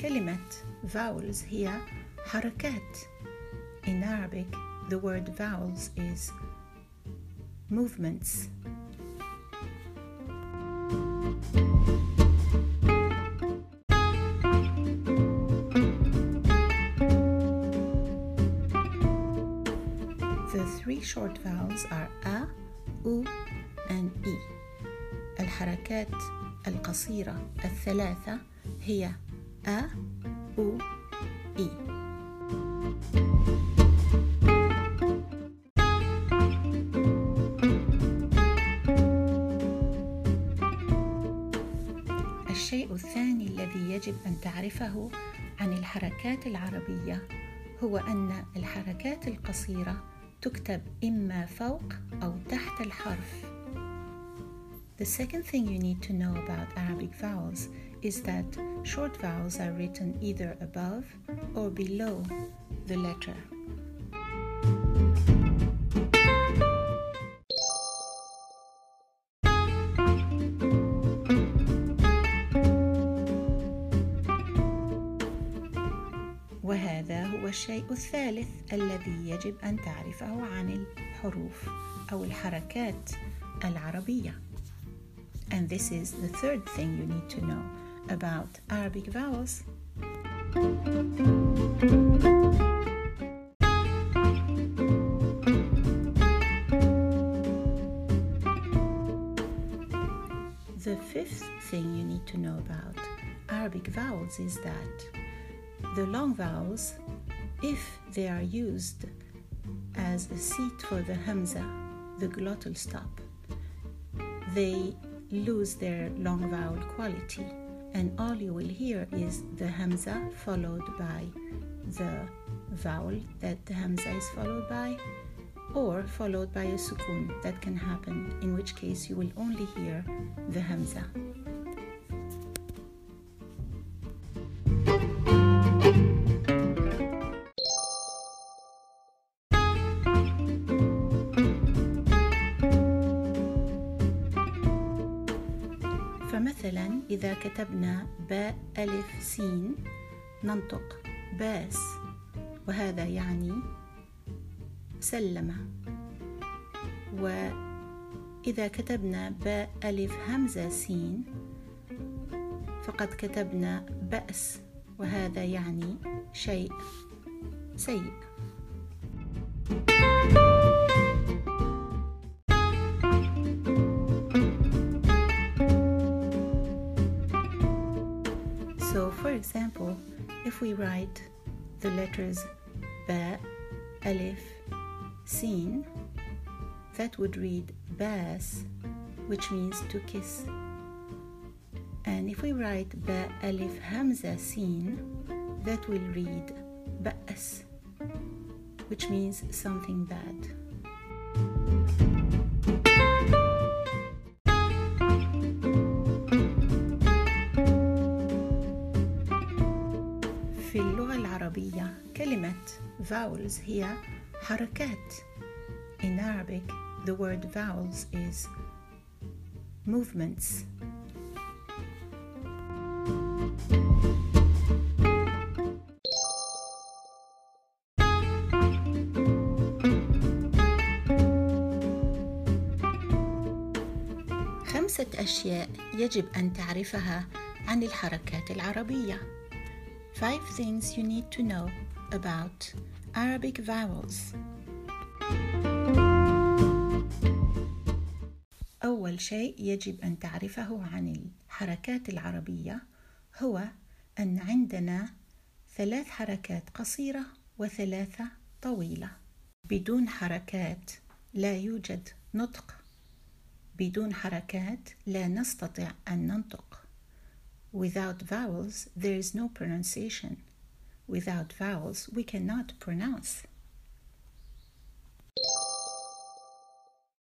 كلمة vowels هي حركات In Arabic the word vowels is movements The three short vowels are a, u and e. الحركات القصيرة الثلاثة هي a, u, e. الشيء الثاني الذي يجب أن تعرفه عن الحركات العربية هو أن الحركات القصيرة تكتب إما فوق أو تحت الحرف. The second thing you need to know about Arabic vowels is that short vowels are written either above or below the letter. وهذا هو الشيء الثالث الذي يجب أن تعرفه عن الحروف أو الحركات العربية. and this is the third thing you need to know about Arabic vowels. The fifth thing you need to know about Arabic vowels is that the long vowels, if they are used as a seat for the hamza, the glottal stop, they lose their long vowel quality, and all you will hear is the hamza followed by the vowel that the hamza is followed by, or followed by a sukun that can happen, in which case you will only hear the hamza. فمثلا إذا كتبنا باء ألف سين ننطق باس وهذا يعني سلم وإذا كتبنا باء ألف همزة سين فقد كتبنا بأس وهذا يعني شيء سيء. So, for example, if we write the letters ba, alif, sin, that would read bas, which means to kiss. And if we write ba, alif, hamza, sin, that will read ba'as, which means something bad. العربية كلمة vowels هي حركات. In Arabic, the word vowels is movements. خمسة أشياء يجب أن تعرفها عن الحركات العربية. Five things you need to know about Arabic vowels. أول شيء يجب أن تعرفه عن الحركات العربية هو أن عندنا ثلاث حركات قصيرة وثلاثة طويلة. بدون حركات لا يوجد نطق. بدون حركات لا نستطيع أن ننطق. Without vowels, there is no pronunciation. Without vowels, we cannot pronounce.